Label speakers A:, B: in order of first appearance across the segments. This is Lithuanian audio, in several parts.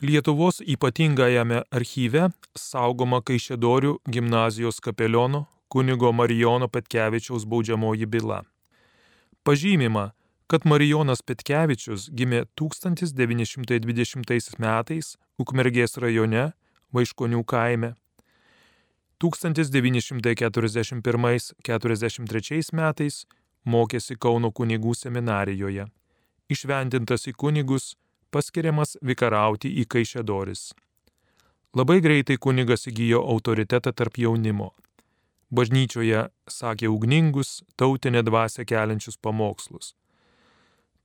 A: Lietuvos ypatingajame archyve saugoma Kaišėdorių gimnazijos kapeliono kunigo Marijono Petkevičiaus baudžiamoji byla. Pažymima, kad Marijonas Petkevičius gimė 1920 metais Ukmergės rajone Vaiškonių kaime. 1941-43 metais mokėsi Kauno kunigų seminarijoje. Išvendintas į kunigus, paskiriamas vikarauti į Kaišėdoris. Labai greitai kunigas įgyjo autoritetą tarp jaunimo. Bažnyčioje sakė ugningus, tautinę dvasę keliančius pamokslus.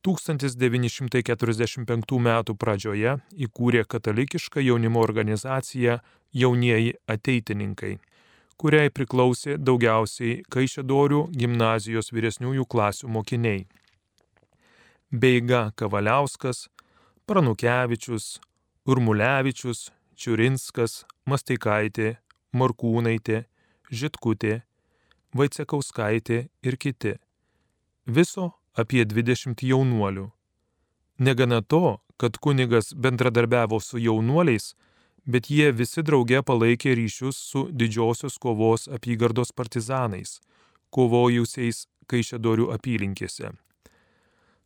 A: 1945 m. pradžioje įkūrė katalikišką jaunimo organizaciją Jaunieji ateitininkai, kuriai priklausė daugiausiai Kaišėdorių gimnazijos vyresniųjų klasių mokiniai. Beiga Kavaliauskas, Pranukevičius, Urmulevičius, Čiurinskas, Masteikaitė, Morkūnaitė, Žitkutė, Vaicekauskaitė ir kiti. Viso apie 20 jaunuolių. Negana to, kad kunigas bendradarbiavo su jaunuoliais, bet jie visi drauge palaikė ryšius su didžiosios kovos apygardos partizanais, kovojusiais Kaišėdorių apylinkėse.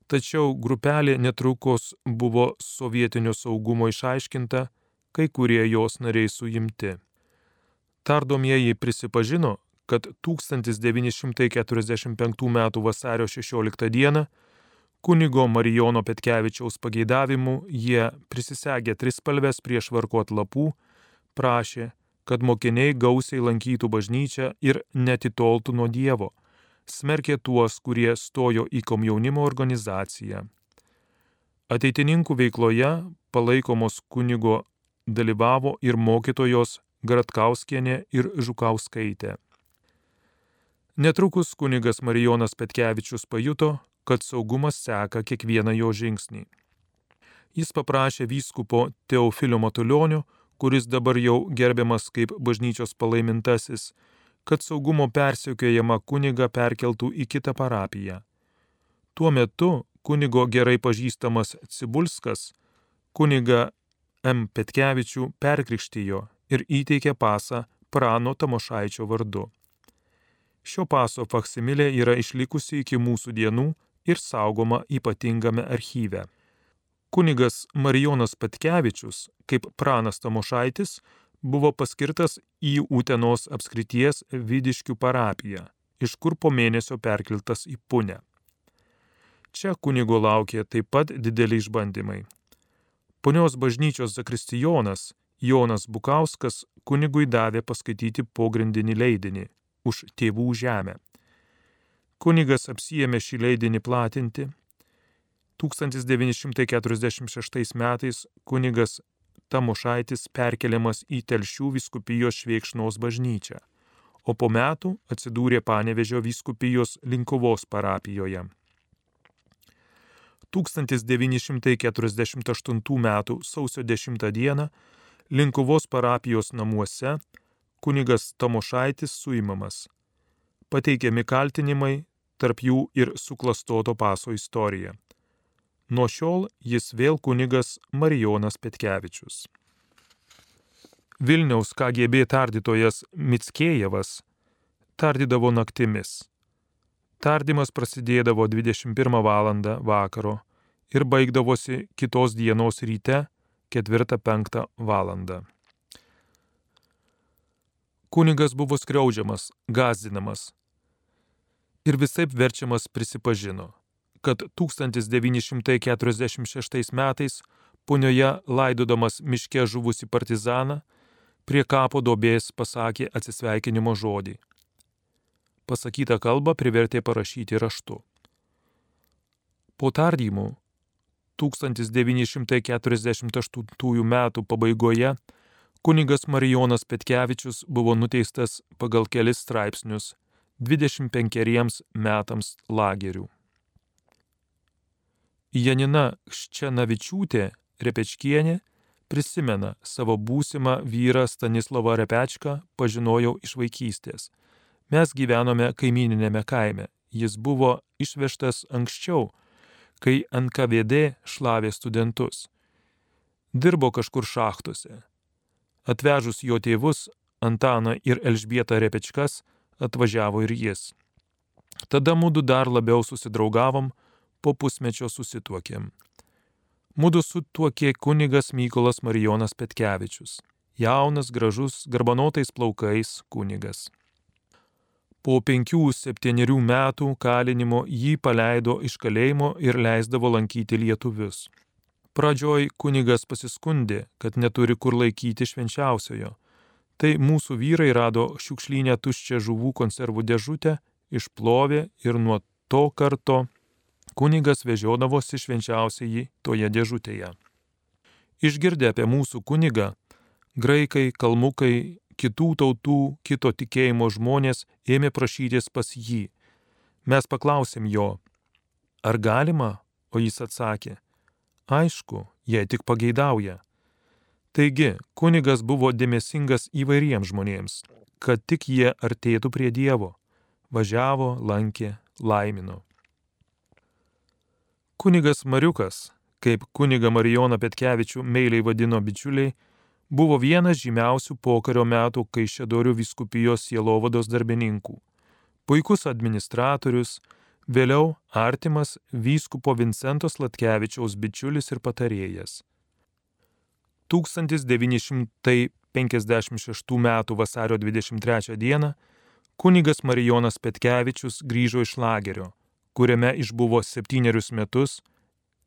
A: Tačiau grupelė netrukus buvo sovietinio saugumo išaiškinta, kai kurie jos nariai suimti. Tardomieji prisipažino, kad 1945 m. vasario 16 d. kunigo Marijono Petkevičiaus pageidavimu jie prisisegė trispalves prie švarkot lapų, prašė, kad mokiniai gausiai lankytų bažnyčią ir netitoltų nuo Dievo, smerkė tuos, kurie stojo į komjaunimo organizaciją. Ateitininkų veikloje palaikomos kunigo dalyvavo ir mokytojos Gratkauskienė ir Žukauskaitė. Netrukus kunigas Marijonas Petkevičius pajuto, kad saugumas seka kiekvieną jo žingsnį. Jis paprašė vyskupo Teofilio Matulionio, kuris dabar jau gerbiamas kaip bažnyčios palaimintasis, kad saugumo persekiojama kuniga perkeltų į kitą parapiją. Tuo metu kunigo gerai pažįstamas Cibulskas kuniga M. Petkevičių perkrikštijo ir įteikė pasą Prano Tamošaičio vardu. Šio paso faksimilė yra išlikusi iki mūsų dienų ir saugoma ypatingame archyve. Kunigas Marijonas Patkevičius, kaip pranas Tamošaitis, buvo paskirtas į Utenos apskrities Vidiškių parapiją, iš kur po mėnesio perkeltas į Punę. Čia kunigo laukė taip pat dideli išbandymai. Ponios bažnyčios zakristijonas Jonas Bukauskas kunigui davė paskaityti pogrindinį leidinį už tėvų žemę. Kunigas apsijėmė šį leidinį platinti. 1946 metais kunigas Tamošaitis perkeliamas į Telšių viskupijos šveikšnos bažnyčią, o po metų atsidūrė Panevežio viskupijos Linkovos parapijoje. 1948 m. sausio 10 d. Linkuvos parapijos namuose kunigas Tamošaitis suimamas. Pateikiami kaltinimai, tarp jų ir suklastoto paso istorija. Nuo šiol jis vėl kunigas Marijonas Petkevičius. Vilniaus KGB tardytojas Mitskėjevas tardydavo naktimis. Tardymas prasidėdavo 21 val. vakaro ir baigdavosi kitos dienos ryte 4-5 val. Kunigas buvo skriaudžiamas, gazdinamas ir visaip verčiamas prisipažino, kad 1946 metais punioje laidodamas miške žuvusi partizaną prie kapo dobės pasakė atsisveikinimo žodį. Pasakytą kalbą privertė parašyti raštu. Po tardymų 1948 m. pabaigoje kunigas Marijonas Petkevičius buvo nuteistas pagal kelis straipsnius 25 metams lagerių. Janina Ščenavičiūtė Repečkienė prisimena savo būsimą vyrą Stanislavą Repečką pažinojau iš vaikystės. Mes gyvenome kaimininėme kaime. Jis buvo išvežtas anksčiau, kai NKVD šlavė studentus. Dirbo kažkur šachtose. Atvežus jo tėvus, Antaną ir Elžbietą Repečkas, atvažiavo ir jis. Tada mūdu dar labiau susidraugavom, po pusmečio susituokėm. Mūdu sutuokė kunigas Mykolas Marijonas Petkevičius. Jaunas, gražus, garbanotais plaukais kunigas. Po penkių septyniarių metų kalinimo jį paleido iš kalėjimo ir leisdavo lankyti lietuvius. Pradžioj kunigas pasiskundė, kad neturi kur laikyti švenčiausiojo. Tai mūsų vyrai rado šiukšlynę tuščią žuvų konservų dėžutę, išplovė ir nuo to karto kunigas vežiodavosi švenčiausiai toje dėžutėje. Išgirdę apie mūsų kunigą, graikai, kalmukai, kitų tautų, kito tikėjimo žmonės ėmė prašytis pas jį. Mes paklausėm jo, ar galima, o jis atsakė, aišku, jei tik pageidauja. Taigi, kunigas buvo dėmesingas įvairiems žmonėms, kad tik jie artėtų prie Dievo. Važiavo, lankė, laimino. Kunigas Mariukas, kaip kuniga Marijoną Petkevičių meiliai vadino bičiuliai, buvo vienas žymiausių pokario metų Kaišėdorių viskupijos sielovados darbininkų. Puikus administratorius, vėliau artimas vyskupo Vincentos Latkevičiaus bičiulis ir patarėjas. 1956 m. vasario 23 d. kunigas Marijonas Petkevičius grįžo iš lagerio, kuriame išbuvo septynerius metus,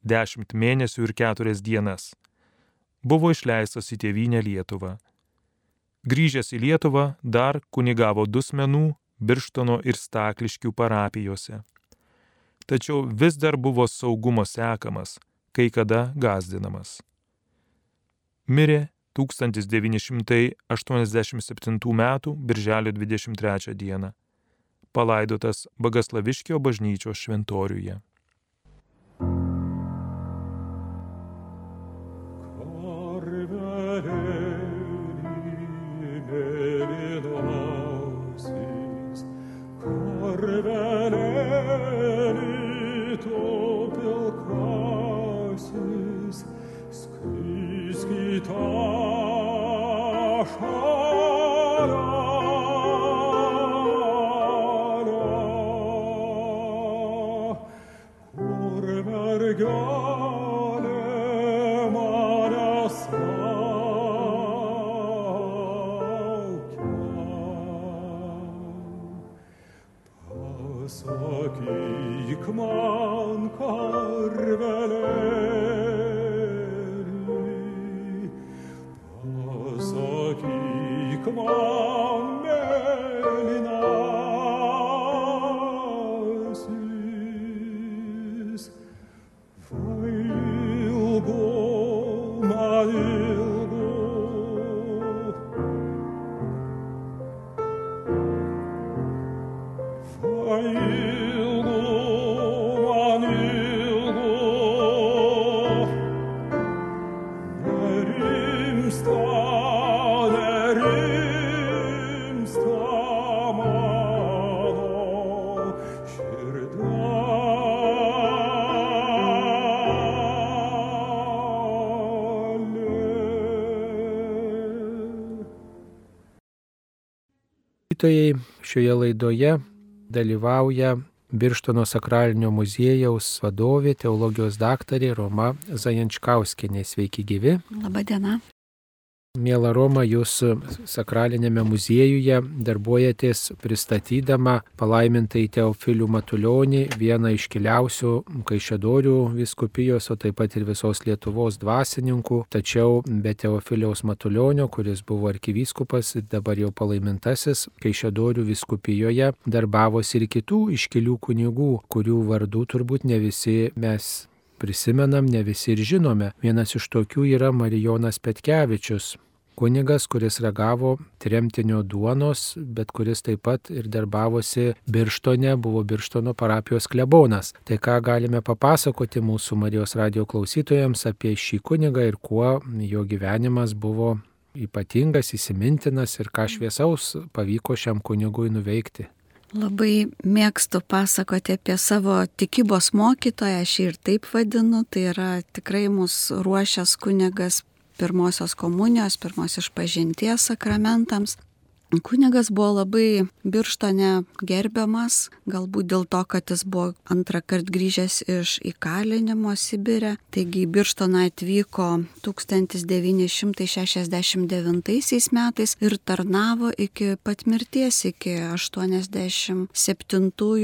A: dešimt mėnesių ir keturias dienas buvo išleistas į tėvynę Lietuvą. Grįžęs į Lietuvą dar kunigavo dusmenų, birštono ir stakliškių parapijose. Tačiau vis dar buvo saugumo sekamas, kai kada gazdinamas. Mirė 1987 m. birželio 23 d. Palaidotas Bagaslaviškio bažnyčios šventoriuje.
B: Klausytojai, šioje laidoje dalyvauja Birštono sakralinio muziejaus vadovė, teologijos daktarė Roma Zajančkauskinė. Sveiki gyvi.
C: Labadiena.
B: Mėla Roma, jūs sakralinėme muziejuje darbuojatės pristatydama palaimintai Teofilių Matulionį, vieną iškiliausių Kaišėdorių viskupijos, o taip pat ir visos Lietuvos dvasininkų. Tačiau be Teofiliaus Matulionio, kuris buvo arkivyskupas dabar jau palaimintasis, Kaišėdorių viskupijoje darbavosi ir kitų iškilių kunigų, kurių vardų turbūt ne visi mes prisimenam, ne visi ir žinome. Vienas iš tokių yra Marijonas Petkevičius. Kunigas, kuris ragavo tremtinio duonos, bet kuris taip pat ir darbavosi Birštone, buvo Birštono parapijos klebonas. Tai ką galime papasakoti mūsų Marijos radio klausytojams apie šį kunigą ir kuo jo gyvenimas buvo ypatingas, įsimintinas ir ką šviesaus pavyko šiam kunigui nuveikti.
C: Labai mėgstu pasakoti apie savo tikybos mokytoją, aš jį ir taip vadinu, tai yra tikrai mūsų ruošęs kunigas pirmosios komunijos, pirmos išpažinties sakramentams. Kunigas buvo labai birštone gerbiamas, galbūt dėl to, kad jis buvo antrą kartą grįžęs iš įkalinimo Sibirė. Taigi į birštoną atvyko 1969 metais ir tarnavo iki pat mirties, iki 87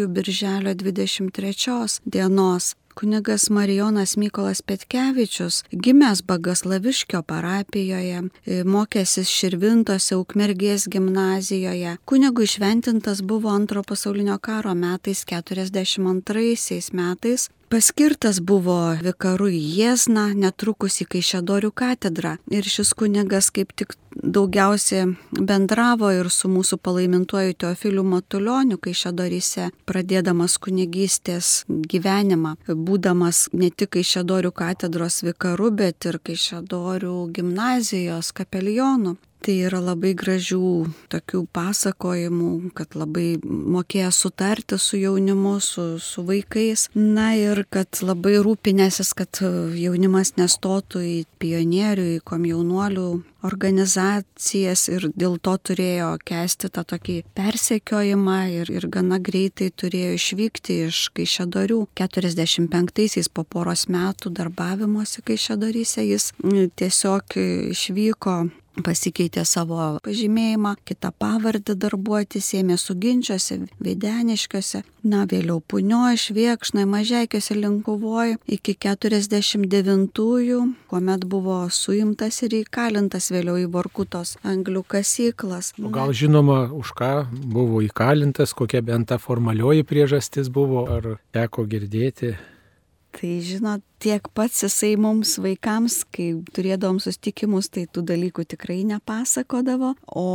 C: birželio 23 dienos kunigas Marijonas Mykolas Petkevičius, gimęs Bagaslaviškio parapijoje, e, mokėsis Širvintose Ukmergės gimnazijoje. Kunigui šventintas buvo antro pasaulinio karo metais 42 metais Paskirtas buvo vikaru į Jėzną, netrukus į Kaišėdorių katedrą. Ir šis kunigas kaip tik daugiausia bendravo ir su mūsų palaimintuoju Teofiliu Matulioniu Kaišėdoryse, pradėdamas kunigystės gyvenimą, būdamas ne tik Kaišėdorių katedros vikaru, bet ir Kaišėdorių gimnazijos kapelionu. Tai yra labai gražių tokių pasakojimų, kad labai mokėjo sutarti su jaunimu, su, su vaikais. Na ir kad labai rūpinėsis, kad jaunimas nestotų į pionierių, į komjaunuolių organizacijas ir dėl to turėjo kesti tą tokį persekiojimą ir, ir gana greitai turėjo išvykti iš Kaišėdorių. 45-aisiais po poros metų darbavimuose Kaišėdoryse jis tiesiog išvyko pasikeitė savo pažymėjimą, kitą pavardę darbuotis, ėmė suginčiose, Veideniškiuose, na vėliau Punioje, Šviekšnoje, Mažiekiuose, Linkuvoje iki 49-ųjų, kuomet buvo suimtas ir įkalintas vėliau į Vorkutos anglių kasyklas.
B: O gal žinoma, už ką buvo įkalintas, kokia bent ta formalioji priežastis buvo, ar teko girdėti?
C: Tai žinot, tiek pats jisai mums vaikams, kai turėdavom sustikimus, tai tų dalykų tikrai nepasakodavo, o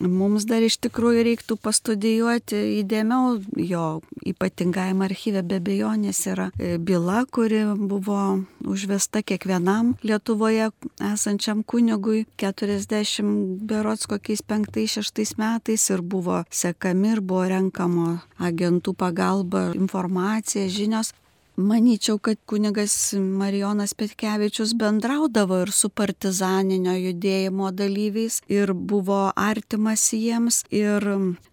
C: mums dar iš tikrųjų reiktų pastudijuoti įdėmiau jo ypatingajam archyve be bejonės yra e, byla, kuri buvo užvesta kiekvienam Lietuvoje esančiam kunigui 40 berots kokiais 5-6 metais ir buvo sekami ir buvo renkamo agentų pagalba informacija, žinios. Manyčiau, kad kunigas Marijonas Petkevičius bendraudavo ir su partizaninio judėjimo dalyviais ir buvo artimas jiems ir,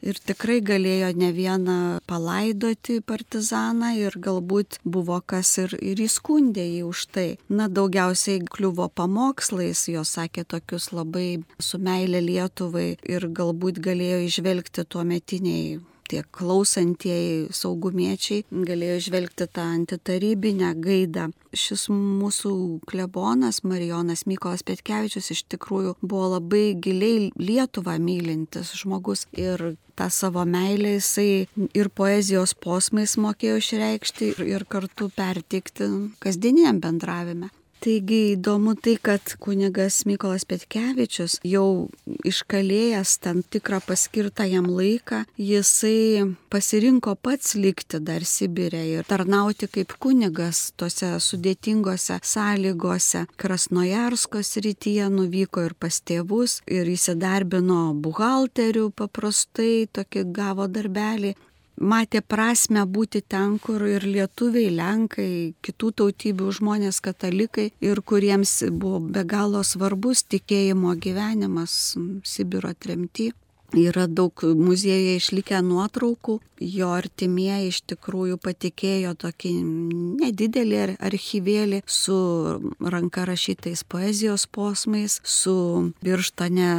C: ir tikrai galėjo ne vieną palaidoti partizaną ir galbūt buvo kas ir, ir įskundė jį už tai. Na, daugiausiai kliuvo pamokslais, jos sakė tokius labai su meilė Lietuvai ir galbūt galėjo išvelgti tuo metiniai tiek klausantieji saugumiečiai galėjo žvelgti tą antitarybinę gaidą. Šis mūsų klebonas Marijonas Mykolas Petkevičius iš tikrųjų buvo labai giliai Lietuvą mylintis žmogus ir tą savo meilę jisai ir poezijos posmais mokėjo išreikšti ir, kartu pertikti kasdieniam bendravime. Taigi įdomu tai, kad kunigas Mykolas Petkevičius jau iškalėjęs tam tikrą paskirtą jam laiką, jisai pasirinko pats likti dar Sibirė ir tarnauti kaip kunigas tose sudėtingose sąlygose. Krasnojarskos rytyje nuvyko ir pas tėvus ir įsidarbino buhalterių paprastai, tokį gavo darbelį matė prasme būti ten, kur ir lietuviai, lenkai, kitų tautybių žmonės, katalikai ir kuriems buvo be galo svarbus tikėjimo gyvenimas Sibiro tremty. Yra daug muziejuje išlikę nuotraukų, jo artimieji iš tikrųjų patikėjo tokį nedidelį archyvėlį su ranka rašytais poezijos posmais, su birštone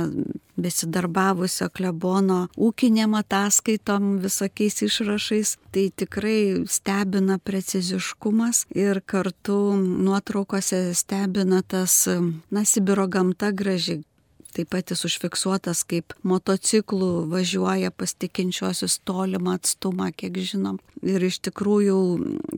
C: besidarbavusio klebono ūkinėm ataskaitom, visokiais išrašais. Tai tikrai stebina preciziškumas ir kartu nuotraukose stebina tas, na, Sibiro gamta graži. Taip pat jis užfiksuotas, kaip motociklų važiuoja pas tikinčiuosius tolimą atstumą, kiek žinom ir iš tikrųjų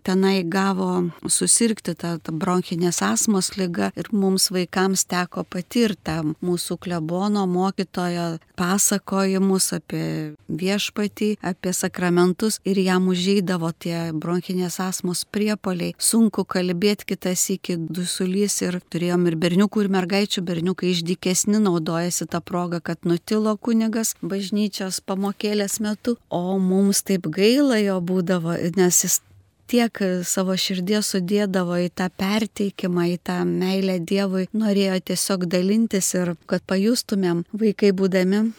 C: tenai gavo susirgti tą, tą bronchinės asmos lygą ir mums vaikams teko patirti mūsų klebono mokytojo pasakojimus apie viešpatį, apie sakramentus ir jam užžeidavo tie bronchinės asmos priepoliai. Sunku kalbėti kitas iki dusulys ir turėjom ir berniukų, ir mergaičių berniukai išdikesni naudojasi tą progą, kad nutilo kunigas bažnyčios pamokėlės metu, o mums taip gaila jo būdavo nes jis tiek savo širdies sudėdavo į tą perteikimą, į tą meilę Dievui, norėjo tiesiog dalintis ir kad pajustumėm vaikai būdami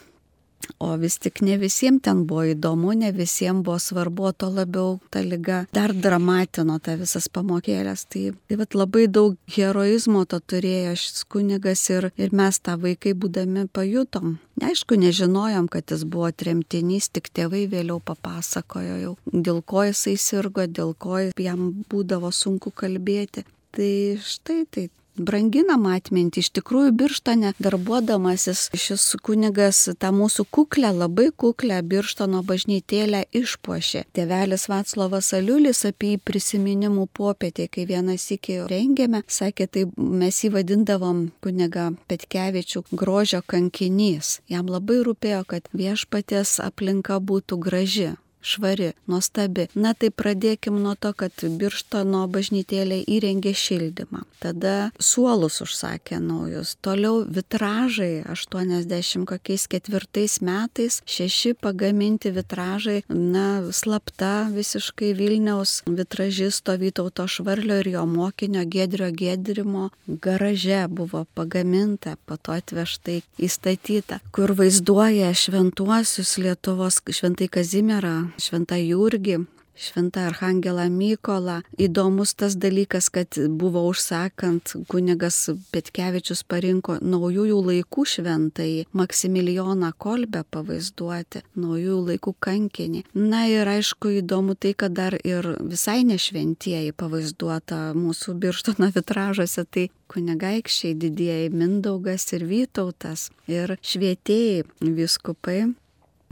C: O vis tik ne visiems ten buvo įdomu, ne visiems buvo svarbu, to labiau ta lyga dar dramatino tą visas pamokėlės. Tai, tai vat, labai daug heroizmo to turėjo šis kunigas ir, ir mes tą vaikai būdami pajutom. Aišku, nežinojom, kad jis buvo tremtinys, tik tėvai vėliau papasakojo jau, dėl ko jisai sirgo, dėl ko jam būdavo sunku kalbėti. Tai štai tai branginam atmintį. Iš tikrųjų, birštone darbuodamasis šis kunigas tą mūsų kuklę, labai kuklę birštono bažnytėlę išpuošė. Tėvelis Vaclovas Aliulis apie jį prisiminimų popietė, kai vienas iki rengėme, sakė, tai mes jį vadindavom kuniga Petkevičių grožio kankinys. Jam labai rūpėjo, kad viešpatės aplinka būtų graži švari, nuostabi. Na tai pradėkim nuo to, kad Birštono bažnytėlė įrengė šildymą. Tada suolus užsakė naujus. Toliau vitražai 84 metais, šeši pagaminti vitražai, na, slapta visiškai Vilniaus vitražisto Vytauto Švarlio ir jo mokinio Gedrio Gedrimo garaže buvo pagaminta, po to atvežtai įstatyta, kur vaizduoja šventuosius Lietuvos šventai Kazimierą, šventą Jurgį, šventą Arhangelą Mykolą. Įdomus tas dalykas, kad buvo užsakant kunigas Petkevičius parinko naujųjų laikų šventai Maksimilijoną Kolbę pavaizduoti, naujųjų laikų kankinį. Na ir aišku įdomu tai, kad dar ir visai nešventieji pavaizduota mūsų birštono vitražuose, tai kunigaikščiai didieji Mindaugas ir Vytautas ir švietėjai viskupai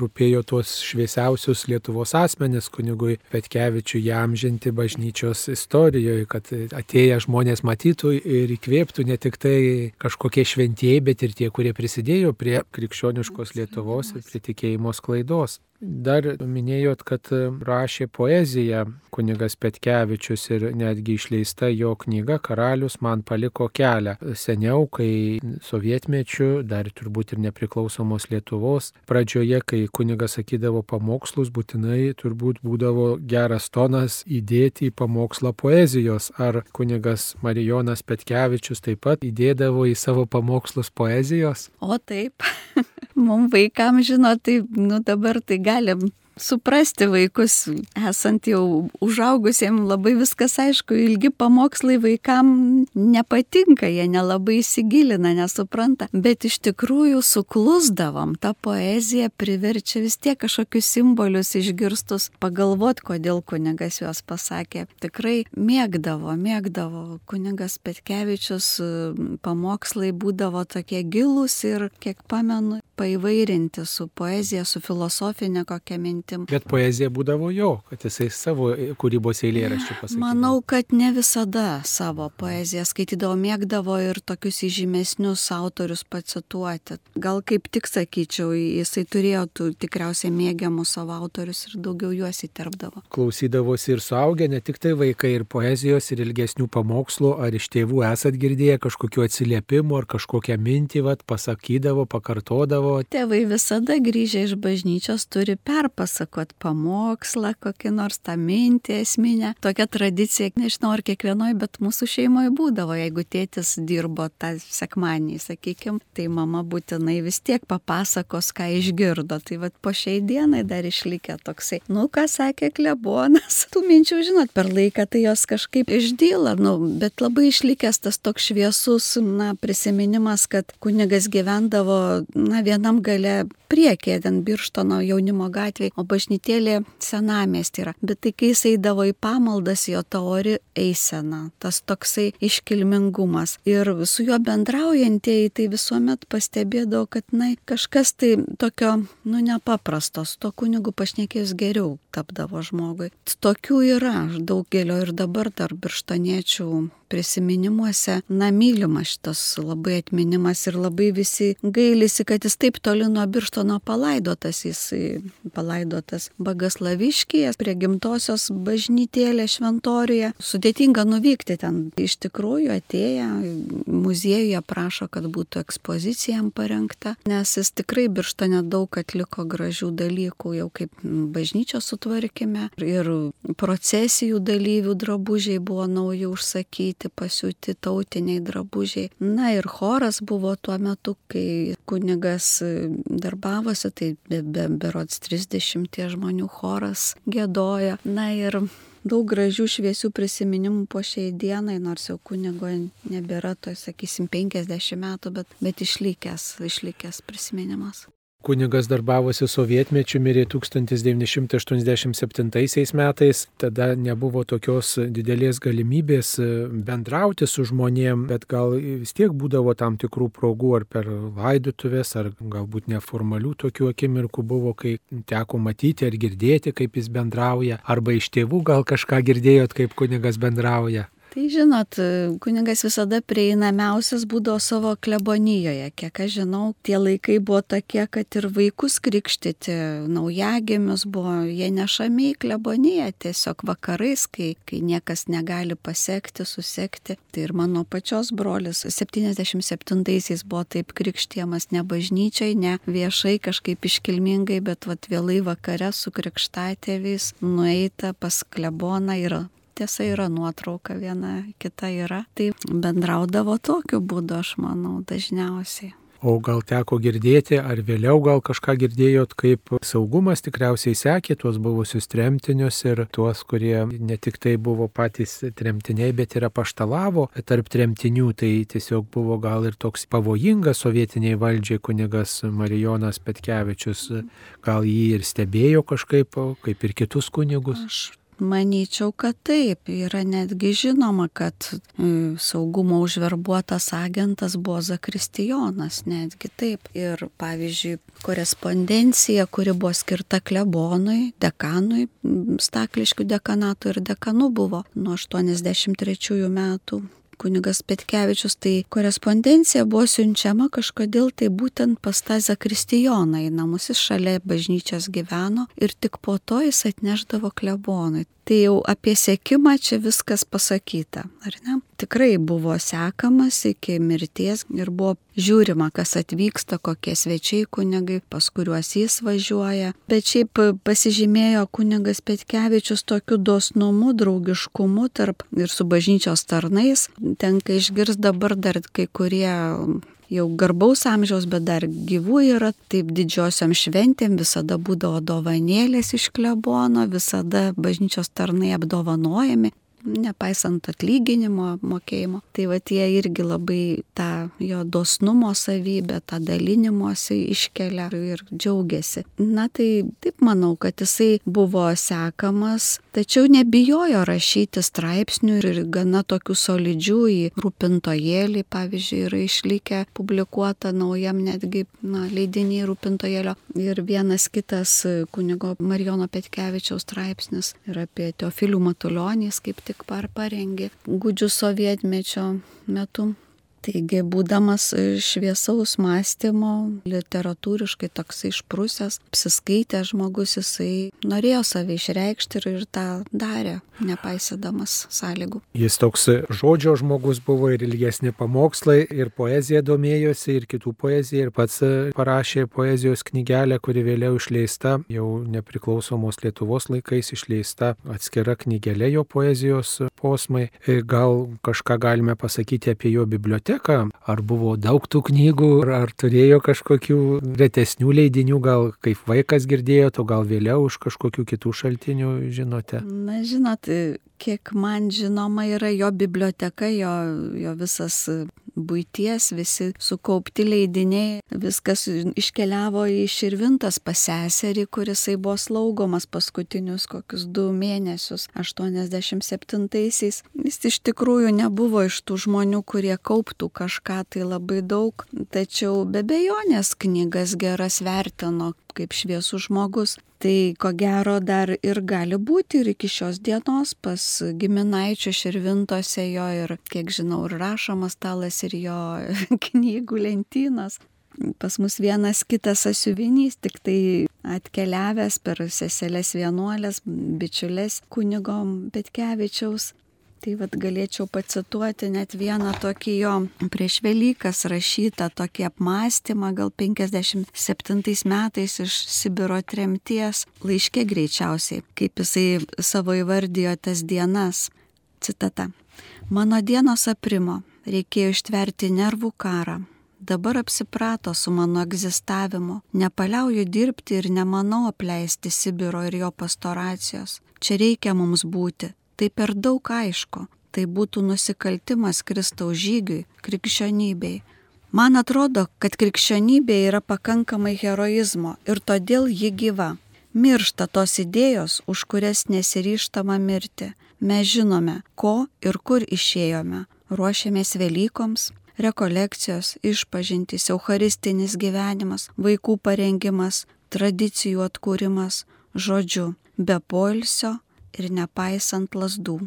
B: rūpėjo tuos šviesiausius Lietuvos asmenis kunigui Petkevičiui jamžinti bažnyčios istorijoje, kad atėję žmonės matytų ir įkvėptų ne tik tai kažkokie šventieji, bet ir tie, kurie prisidėjo prie krikščioniškos Lietuvos ir prie tikėjimo sklaidos. Dar minėjot, kad rašė poeziją kunigas Petkevičius ir netgi išleista jo knyga Karalius man paliko kelią. Seniau, kai sovietmečiu, dar turbūt ir nepriklausomos Lietuvos, pradžioje, kai kunigas sakydavo pamokslus, būtinai turbūt būdavo geras tonas įdėti į pamokslą poezijos. Ar kunigas Marijonas Petkevičius taip pat įdėdavo į savo pamokslus poezijos?
C: O taip. Mums vaikams, žinot, tai nu, dabar tai galim suprasti vaikus, esant jau užaugusiems labai viskas aišku, ilgi pamokslai vaikam nepatinka, jie nelabai įsigilina, nesupranta, bet iš tikrųjų suklusdavom, ta poezija priverčia vis tiek kažkokius simbolius išgirstus, pagalvot, kodėl kunigas juos pasakė. Tikrai mėgdavo, mėgdavo, kunigas Petkevičius pamokslai būdavo tokie gilus ir, kiek pamenu, paivairinti su poezija, su filosofinė kokia mintim.
B: Bet poezija būdavo jo, kad jisai savo kūrybos eilėraščių pasakė.
C: Manau, kad ne visada savo poeziją skaitydavo, mėgdavo ir tokius įžymesnius autorius pacituoti. Gal kaip tik sakyčiau, jisai turėjo tų tikriausiai mėgiamus savo autorius ir daugiau juos įterpdavo.
B: Klausydavosi ir suaugę, ne tik tai vaikai, ir poezijos, ir ilgesnių pamokslų, ar iš tėvų esat girdėję kažkokiu atsiliepimu, ar kažkokią mintį, vat, pasakydavo, pakartodavo
C: savo. Tėvai visada grįžę iš bažnyčios turi perpasakot pamokslą, kokį nors tą mintį esminę. Tokia tradicija, nežinau ar kiekvienoje, bet mūsų šeimoje būdavo, jeigu tėtis dirbo tą sekmanį, sakykime, tai mama būtinai vis tiek papasakos, ką išgirdo. Tai vad po šiai dienai dar išlikė toksai, nu ką sakė klebonas. Tų minčių, žinot, per laiką tai jos kažkaip išdyla, nu, bet labai išlikęs tas toks šviesus, na, prisiminimas, kad kunigas gyvendavo, na, vien vienam gale priekė, ten Birštono jaunimo gatvėje, o bažnytėlė senamesti yra. Bet tai kai jis eidavo į pamaldas, jo taori eisena, tas toksai iškilmingumas. Ir su juo bendraujantieji tai visuomet pastebėdavo, kad, na, kažkas tai tokio, nu, nepaprastos, to kunigu pašnekėjus geriau tapdavo žmogui. Tokių yra, daugelio ir dabar dar birštoniečių prisiminimuose, na, mylimas šitas labai atminimas ir labai visi gailisi, kad jis taip toli nuo Birštono palaidotas. Jis palaidotas Bagaslaviškyje prie gimtosios bažnytėlė šventoriuje. Sudėtinga nuvykti ten. Iš tikrųjų atėję muziejuje prašo, kad būtų ekspozicija jam parengta, nes jis tikrai Birštone daug atliko gražių dalykų, jau kaip bažnyčios sutvarkime ir procesijų dalyvių drabužiai buvo nauji užsakyti, pasiūti tautiniai drabužiai. Na ir choras buvo tuo metu, kai kunigas darbavosi, tai be, be, berods 30 žmonių choras gėdoja. Na ir daug gražių šviesių prisiminimų po šiai dienai, nors jau kunigo nebėra, to sakysim, 50 metų, bet, bet išlikęs, išlikęs prisiminimas.
B: Kunigas darbavosi sovietmečiu, mirė 1987 metais, tada nebuvo tokios didelės galimybės bendrauti su žmonėm, bet gal vis tiek būdavo tam tikrų progų ar per laidutuvės, ar galbūt neformalių tokių akimirkų buvo, kai teko matyti ar girdėti, kaip jis bendrauja, arba iš tėvų gal kažką girdėjot, kaip kunigas bendrauja.
C: Tai žinot, kunigas visada prieinamiausias būdavo savo klebonijoje. Kiek aš žinau, tie laikai buvo tokie, kad ir vaikus krikštyti, naujagimius buvo, jie nešami į kleboniją tiesiog vakarais, kai, kai niekas negali pasiekti, susekti. Tai ir mano pačios brolis 77-aisiais buvo taip krikštiemas ne bažnyčiai, ne viešai, kažkaip iškilmingai, bet vat vėlai vakare su krikštatėviais nueita pas kleboną ir tiesa yra nuotrauka, viena kita yra. Tai bendraudavo tokiu būdu, aš manau, dažniausiai.
B: O gal teko girdėti, ar vėliau gal kažką girdėjot, kaip saugumas tikriausiai sekė tuos buvusius tremtinius ir tuos, kurie ne tik tai buvo patys tremtiniai, bet ir apaštalavo tarp tremtinių. Tai tiesiog buvo gal ir toks pavojingas sovietiniai valdžiai kunigas Marijonas Petkevičius. Gal jį ir stebėjo kažkaip, kaip ir kitus kunigus.
C: Aš Manyčiau, kad taip. Yra netgi žinoma, kad saugumo užverbuotas agentas buvo Zakristijonas, netgi taip. Ir pavyzdžiui, korespondencija, kuri buvo skirta klebonui, dekanui, stakliškių dekanatui ir dekanu buvo nuo 83 metų kunigas Petkevičius, tai korespondencija buvo siunčiama kažkodėl tai būtent pas tą Zakristijoną į namus, jis šalia bažnyčios gyveno ir tik po to jis atneždavo klebonui. Tai jau apie sėkimą čia viskas pasakyta, ar ne? Tikrai buvo sekamas iki mirties ir buvo žiūrima, kas atvyksta, kokie svečiai kunigai, pas kuriuos jis važiuoja. Bet šiaip pasižymėjo kunigas Petkevičius tokiu dosnumu, draugiškumu tarp ir su bažnyčios tarnais. Tenka išgirsti dabar dar kai kurie jau garbaus amžiaus, bet dar gyvų yra, taip didžiosiom šventėm visada būdavo dovanėlės iš klebono, visada bažnyčios tarnai apdovanojami nepaisant atlyginimo mokėjimo. Tai va tie irgi labai tą jo dosnumo savybę, tą dalinimuose iškelia ir džiaugiasi. Na tai taip manau, kad jisai buvo sekamas, tačiau nebijojo rašyti straipsnių ir gana tokių solidžių į rūpintojėlį, pavyzdžiui, yra išlikę publikuota naujam netgi na, leidiniai rūpintojėlio. Ir vienas kitas kunigo Marijono Petkevičiaus straipsnis yra apie Teofilių Matulionys, kaip tik tik par parengė gudžių sovietmečio metu. Taigi, būdamas šviesaus mąstymo, literatūriškai toksai išprusęs, apsiskaitęs žmogus, jisai norėjo save išreikšti ir, ir tą darė, nepaisydamas sąlygų.
B: Jis toks žodžio žmogus buvo ir ilgesni pamokslai, ir poezija domėjosi, ir kitų poezija, ir pats parašė poezijos knygelę, kuri vėliau išleista, jau nepriklausomos Lietuvos laikais išleista atskira knygelė jo poezijos posmai. Gal kažką galime pasakyti apie jo biblioteką biblioteką, ar buvo daug tų knygų, ar turėjo kažkokių retesnių leidinių, gal kaip vaikas girdėjote, o gal vėliau už kažkokių kitų šaltinių žinote?
C: Na, žinot, kiek man žinoma yra jo biblioteka, jo, jo visas būties, visi sukaupti leidiniai, viskas iškeliavo į Širvintas pas seserį, kurisai buvo slaugomas paskutinius kokius du mėnesius, 87-aisiais. Jis iš tikrųjų nebuvo iš tų žmonių, kurie kauptų kažką tai labai daug, tačiau be bejonės knygas geras vertino kaip šviesų žmogus. Tai ko gero dar ir gali būti ir iki šios dienos pas giminaičio širvintose jo ir, kiek žinau, ir rašomas stalas ir jo knygų lentynos. Pas mus vienas kitas asiuvinys, tik tai atkeliavęs per seselės vienuolės, bičiulės kunigom Petkevičiaus Tai vad galėčiau pacituoti net vieną tokį jo prieš Velykas rašytą tokį apmąstymą, gal 57 metais iš Sibiro tremties, laiškė greičiausiai, kaip jisai savo įvardijo tas dienas. Citata. Mano dienos aprimo, reikėjo ištverti nervų karą, dabar apsiprato su mano egzistavimu, nepaliauju dirbti ir nemanau apleisti Sibiro ir jo pastoracijos. Čia reikia mums būti, tai per daug aišku, tai būtų nusikaltimas Kristaus žygiui, krikščionybei. Man atrodo, kad krikščionybė yra pakankamai heroizmo ir todėl ji gyva. Miršta tos idėjos, už kurias nesiryštama mirti. Mes žinome, ko ir kur išėjome. Ruošiamės Velykoms, rekolekcijos, išpažintys, eucharistinis gyvenimas, vaikų parengimas, tradicijų atkūrimas, žodžiu, be polsio, ir nepaisant lasdų.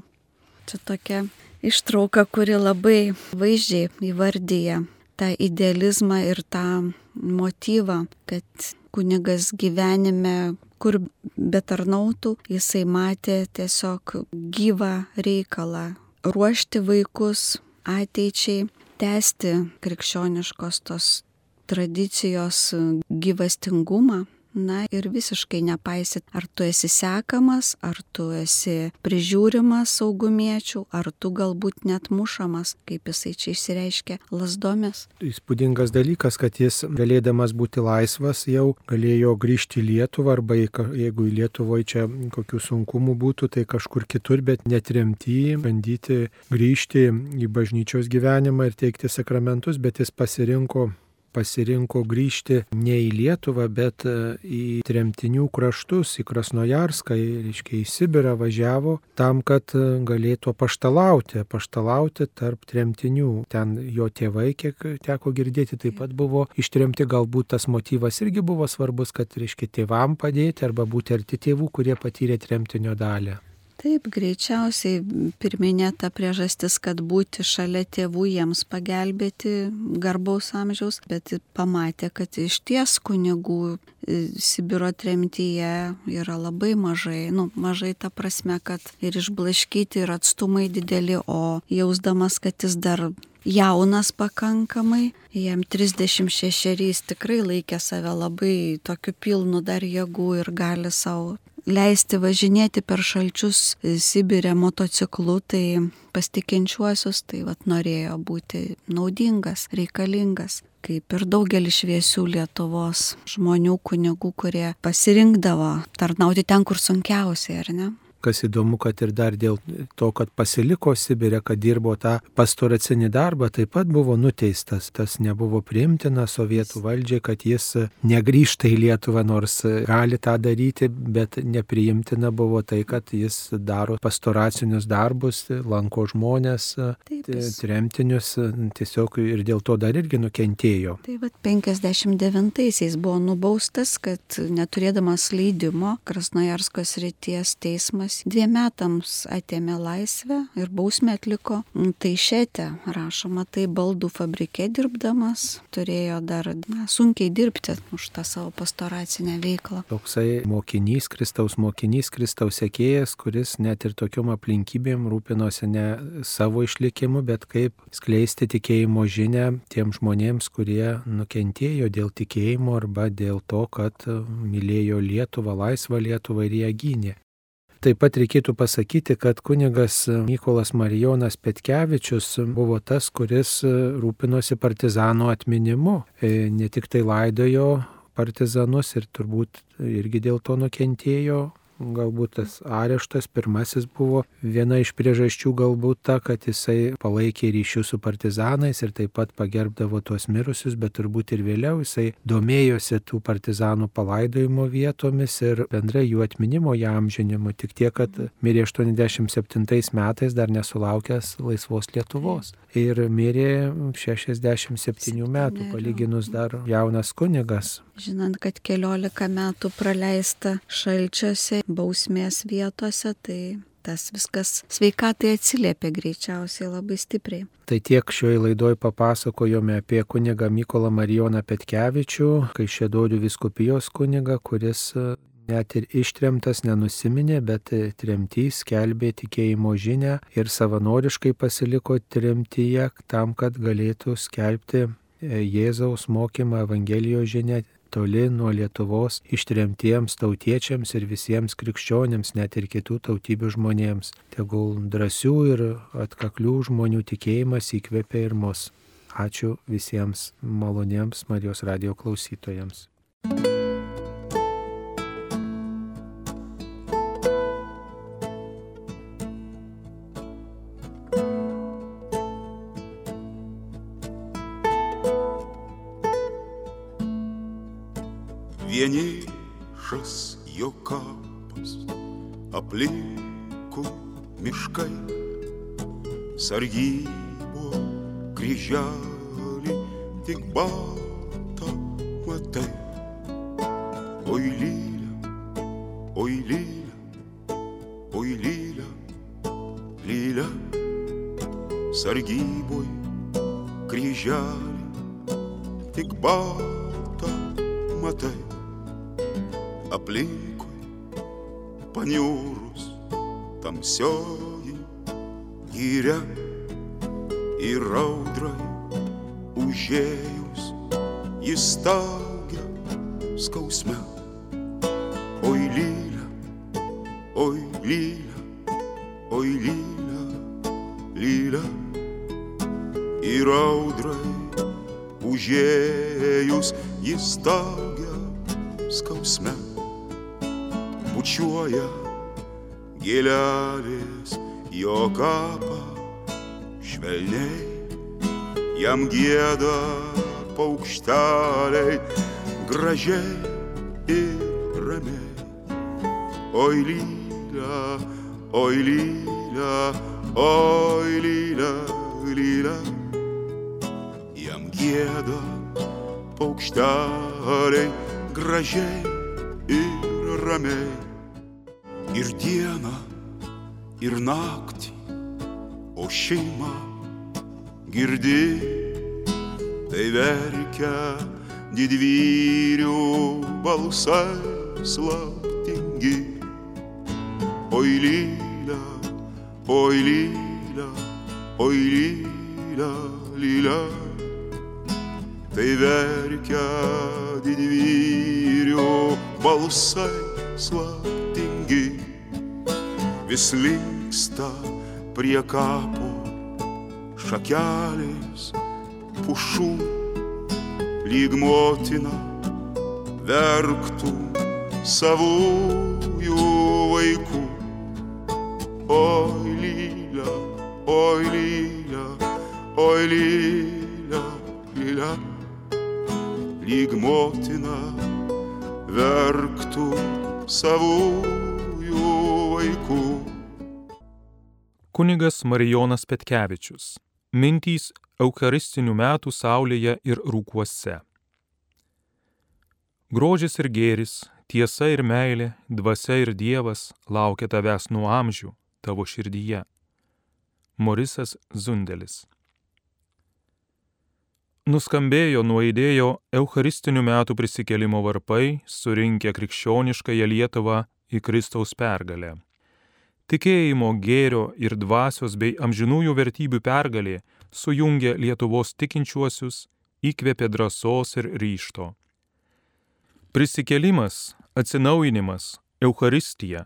C: Čia tokia ištrauka, kuri labai vaizdžiai įvardyja tą idealizmą ir tą motyvą, kad kunigas gyvenime, kur betarnautų, jisai matė tiesiog gyvą reikalą ruošti vaikus ateičiai, tęsti krikščioniškos tos tradicijos gyvastingumą, na ir visiškai nepaisit, ar tu esi sekamas, ar tu esi prižiūrimas saugumiečių, ar tu galbūt net mušamas, kaip jisai čia išsireiškia, lasdomis.
B: Įspūdingas dalykas, kad jis galėdamas būti laisvas jau galėjo grįžti į Lietuvą arba jeigu į Lietuvoje čia kokių sunkumų būtų, tai kažkur kitur, bet netremti, bandyti grįžti į bažnyčios gyvenimą ir teikti sakramentus, bet jis pasirinko pasirinko grįžti ne į Lietuvą, bet e, į tremtinių kraštus, į Krasnojarską, reiškia į Sibirą važiavo tam, kad e, galėtų paštalauti, paštalauti tarp tremtinių. Ten jo tėvai, kiek teko girdėti, taip pat buvo ištremti, galbūt tas motyvas irgi buvo svarbus, kad, reiškia, tėvam padėti arba būti arti tėvų, kurie patyrė tremtinio dalį.
C: Taip, greičiausiai pirminė ta priežastis, kad būti šalia tėvų jiems pagelbėti garbaus amžiaus, bet pamatė, kad iš ties kunigų e, Sibiro tremtyje yra labai mažai, nu, mažai ta prasme, kad ir išblaškyti, ir atstumai dideli, o jausdamas, kad jis dar jaunas pakankamai, jam 36 tikrai laikė save labai tokiu pilnu dar jėgų ir gali savo leisti važinėti per šalčius Sibirė motociklu, tai pastikinčiuosius, tai vat norėjo būti naudingas, reikalingas kaip ir daugelis šviesių Lietuvos žmonių, kunigų, kurie pasirinkdavo tarnauti ten, kur sunkiausiai, ar ne?
B: Kas įdomu, kad ir dar dėl to, kad pasiliko Sibirė, kad dirbo tą pastoracinį darbą, taip pat buvo nuteistas. Tas nebuvo priimtina sovietų valdžiai, kad jis negrįžta į Lietuvą, nors gali tą daryti, bet nepriimtina buvo tai, kad jis daro pastoracinius darbus, lanko žmonės, taip, tremtinius, tiesiog ir dėl to dar irgi nukentėjo.
C: Tai vad 59-aisiais buvo nubaustas, kad neturėdamas leidimo Krasnojarskos ryties teismas teismas dviem metams atėmė laisvę ir bausmę atliko. Tai šetė, rašoma, tai baldų fabrike dirbdamas turėjo dar na, sunkiai dirbti už tą savo pastoracinę veiklą.
B: Toksai mokinys, Kristaus mokinys, Kristaus sekėjas, kuris net ir tokiom aplinkybėm rūpinosi ne savo išlikimu, bet kaip skleisti tikėjimo žinę tiem žmonėms, kurie nukentėjo dėl tikėjimo arba dėl to, kad mylėjo Lietuvą, laisvą Lietuvą ir ją gynė. Taip pat reikėtų pasakyti, kad kunigas Mykolas Marijonas Petkevičius buvo tas, kuris rūpinosi partizanų atminimu. E, ne tik tai laidojo partizanus ir turbūt irgi dėl to nukentėjo galbūt tas areštas pirmasis buvo viena iš priežasčių galbūt ta, kad jisai palaikė ryšius su partizanais ir taip pat pagerbdavo tuos mirusius, bet turbūt ir vėliau jisai domėjosi tų partizanų palaidojimo vietomis ir bendrai jų atminimo įamžinimu, tik tiek, kad mirė 87 metais dar nesulaukęs laisvos Lietuvos. Ir mirė 67 metų, palyginus dar jaunas kunigas.
C: Žinant, kad keliolika metų praleista šalčiuose, bausmės vietose, tai tas viskas sveikatai atsiliepia greičiausiai labai stipriai.
B: Tai tiek šioje laidoje papasakojome apie kunigą Mykolą Marijoną Petkevičių, kai šėdorių viskupijos kunigą, kuris e, net ir ištremtas nenusiminė, bet e, tremtys skelbė tikėjimo žinę ir savanoriškai pasiliko tremtyje tam, kad galėtų skelbti e, Jėzaus mokymą Evangelijos žinę toli nuo Lietuvos ištremtiems tautiečiams ir visiems krikščionėms, net ir kitų tautybių žmonėms. Tegul drąsių ir atkaklių žmonių tikėjimas įkvepia ir mus. Ačiū visiems maloniems Marijos radio klausytojams.
D: vienišas aplinkų miškai, sargybo kryželį tik baltą matai. Oi lylia, oi lylia, oi lylia, lylia, sargyboj kryželį tik baltą matai. Aplinkui paniūrus tamsioji gyria ir audrai užėjus jis staugia skausme. Oi lylia, oi lylia, oi lylia, lylia ir audrai užėjus jis staugia skausme bučiuoja gėlelės jo kapą švelniai, jam gėda paukšteliai gražiai ir ramiai. Oi lylia, oi lylia, oi lylia, lylia, jam gėda paukšteliai gražiai ir ramiai ir dieną, ir naktį, o šeima girdi, tai verkia didvyrių balsai slaptingi. Oi lylia, oi lylia, oi lylia, lylia, tai verkia didvyrių balsai slaptingi vis linksta prie kapo šakelės pušų, lyg motina verktų savųjų vaikų. Oi lylia, oi lylia, oi lylia, lylia, lyg motina verktų savųjų
A: Kunigas Marijonas Petkevičius. Mintys Eucharistinių metų saulėje ir rūkuose. Grožis ir gėris, tiesa ir meilė, dvasia ir Dievas laukia tavęs nuo amžių tavo širdyje. Morisas Zundelis. Nuskambėjo nuaidėjo Eucharistinių metų prisikelimo varpai, surinkę krikščioniškąją Lietuvą į Kristaus pergalę. Tikėjimo, gėrio ir dvasios bei amžinųjų vertybių pergalė sujungė Lietuvos tikinčiuosius, įkvėpė drąsos ir ryšto. Prisikelimas, atsinaujinimas, Eucharistija,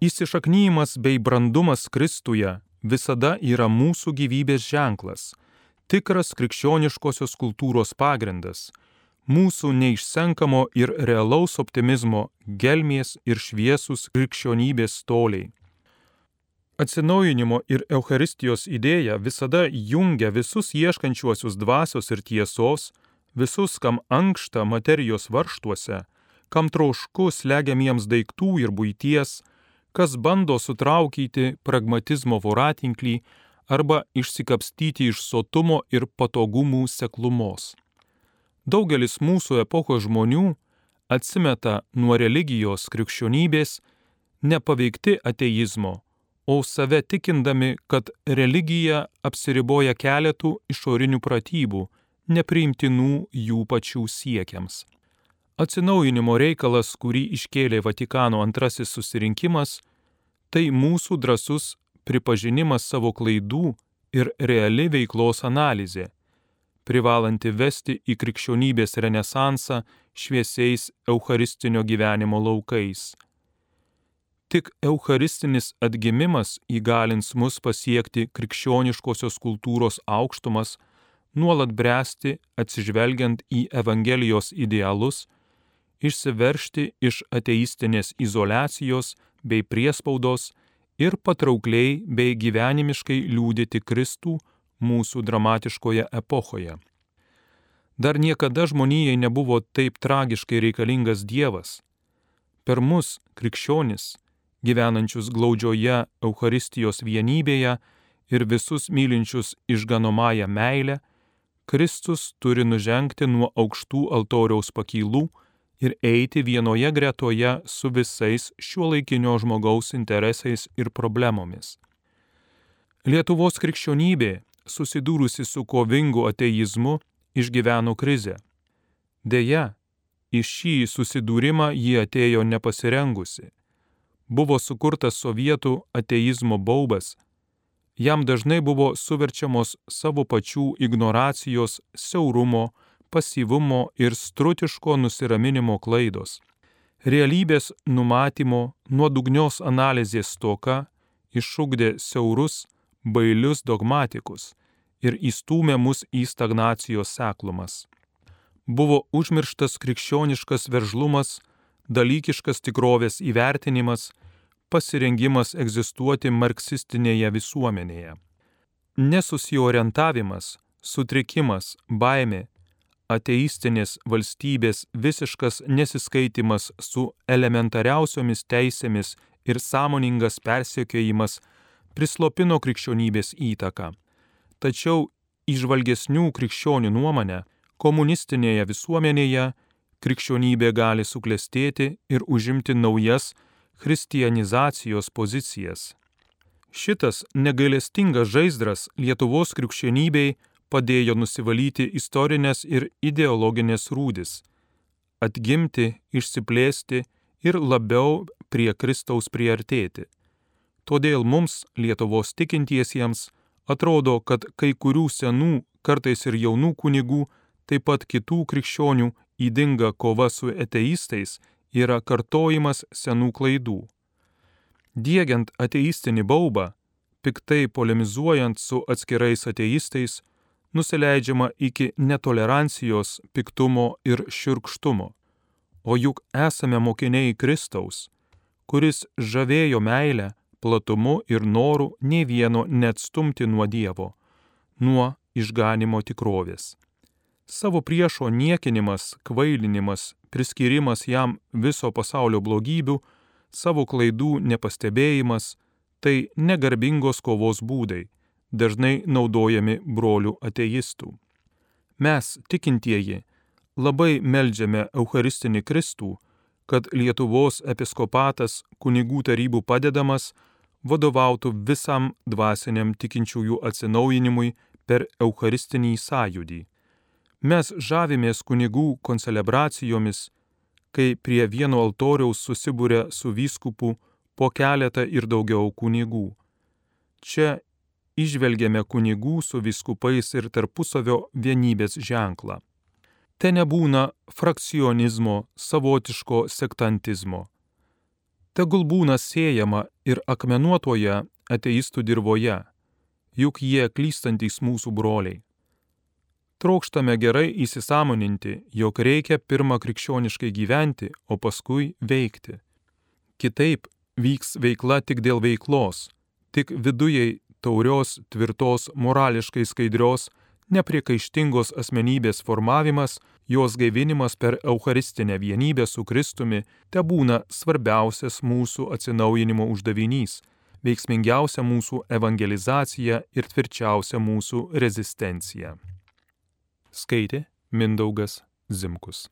A: įsišaknyjimas bei brandumas Kristuje visada yra mūsų gyvybės ženklas, tikras krikščioniškosios kultūros pagrindas, mūsų neišsenkamo ir realaus optimizmo gelmės ir šviesus krikščionybės toliai. Atsinaujinimo ir Eucharistijos idėja visada jungia visus ieškančiuosius dvasios ir tiesos, visus, kam ankšta materijos varštuose, kam trošku slegiamiems daiktų ir būties, kas bando sutraukyti pragmatizmo voratinklį arba išsikapstyti iš sotumo ir patogumų seklumos. Daugelis mūsų epochos žmonių atsimeta nuo religijos krikščionybės nepaveikti ateizmo, o save tikindami, kad religija apsiriboja keletų išorinių pratybų, nepriimtinų jų pačių siekiams. Atsinaujinimo reikalas, kurį iškėlė Vatikano antrasis susirinkimas, tai mūsų drasus pripažinimas savo klaidų ir reali veiklos analizė, privalanti vesti į krikščionybės renesansą šviesiais eucharistinio gyvenimo laukais. Tik eucharistinis atgimimas įgalins mus pasiekti krikščioniškosios kultūros aukštumas, nuolat bręsti atsižvelgiant į Evangelijos idealus, išsiveršti iš ateistinės izolacijos bei priespaudos ir patraukliai bei gyvenimiškai liūdėti Kristų mūsų dramatiškoje epochoje. Dar niekada žmonijai nebuvo taip tragiškai reikalingas Dievas. Per mus, krikščionis, gyvenančius glaudžioje Eucharistijos vienybėje ir visus mylinčius išganomąją meilę, Kristus turi nužengti nuo aukštų altoriaus pakylų ir eiti vienoje gretoje su visais šiuo laikinio žmogaus interesais ir problemomis. Lietuvos krikščionybė, susidūrusi su kovingu ateizmu, išgyveno krizę. Deja, į šį susidūrimą ji atėjo nepasirengusi. Buvo sukurtas sovietų ateizmo baubas. Jam dažnai buvo suverčiamos savo pačių ignoracijos, siaurumo, pasyvumo ir strutiško nusiraminimo klaidos. Realybės numatymo, nuodugnios analizės toka išugdė siaurus, bailius dogmatikus ir įstūmė mus į stagnacijos seklumas. Buvo užmirštas krikščioniškas veržlumas, dalykiškas tikrovės įvertinimas, pasirengimas egzistuoti marksistinėje visuomenėje. Nesusiorientavimas, sutrikimas, baimė, ateistinės valstybės visiškas nesiskaitimas su elementariausiomis teisėmis ir sąmoningas persiekiojimas prislopino krikščionybės įtaką. Tačiau išvalgesnių krikščionių nuomonę, komunistinėje visuomenėje krikščionybė gali suklestėti ir užimti naujas christianizacijos pozicijas. Šitas negailestingas žaizdras Lietuvos krikščionybei padėjo nusivalyti istorinės ir ideologinės rūdis, atgimti, išsiplėsti ir labiau prie Kristaus priartėti. Todėl mums, Lietuvos tikintiesiems, atrodo, kad kai kurių senų, kartais ir jaunų kunigų, taip pat kitų krikščionių įdinga kova su ateistais yra kartojimas senų klaidų. Diegiant ateistinį baubą, piktai polemizuojant su atskirais ateistais, nusileidžiama iki netolerancijos, piktumo ir širkštumo. O juk esame mokiniai Kristaus, kuris žavėjo meilę, platumu ir noru nei vieno neatstumti nuo Dievo, nuo išganimo tikrovės. Savo priešo niekinimas, kvailinimas, priskirimas jam viso pasaulio blogybių, savo klaidų nepastebėjimas - tai negarbingos kovos būdai, dažnai naudojami brolių ateistų. Mes, tikintieji, labai meldžiame Eucharistinį Kristų, kad Lietuvos episkopatas kunigų tarybų padedamas vadovautų visam dvasiniam tikinčiųjų atsinaujinimui per Eucharistinį sąjūdį. Mes žavimės kunigų koncelebracijomis, kai prie vieno altoriaus susibūrė su vyskupu po keletą ir daugiau kunigų. Čia išvelgiame kunigų su viskupais ir tarpusavio vienybės ženklą. Te nebūna frakcionizmo, savotiško sektantizmo. Tegul būna siejama ir akmenuotoje ateistų dirboje, juk jie klystantys mūsų broliai. Trokštame gerai įsisamoninti, jog reikia pirmą krikščioniškai gyventi, o paskui veikti. Kitaip vyks veikla tik dėl veiklos, tik vidujei taurios, tvirtos, morališkai skaidrios, nepriekaištingos asmenybės formavimas, jos gaivinimas per Eucharistinę vienybę su Kristumi te būna svarbiausias mūsų atsinaujinimo uždavinys, veiksmingiausia mūsų evangelizacija ir tvirčiausia mūsų rezistencija. Skaitė Mindaugas Zimkus.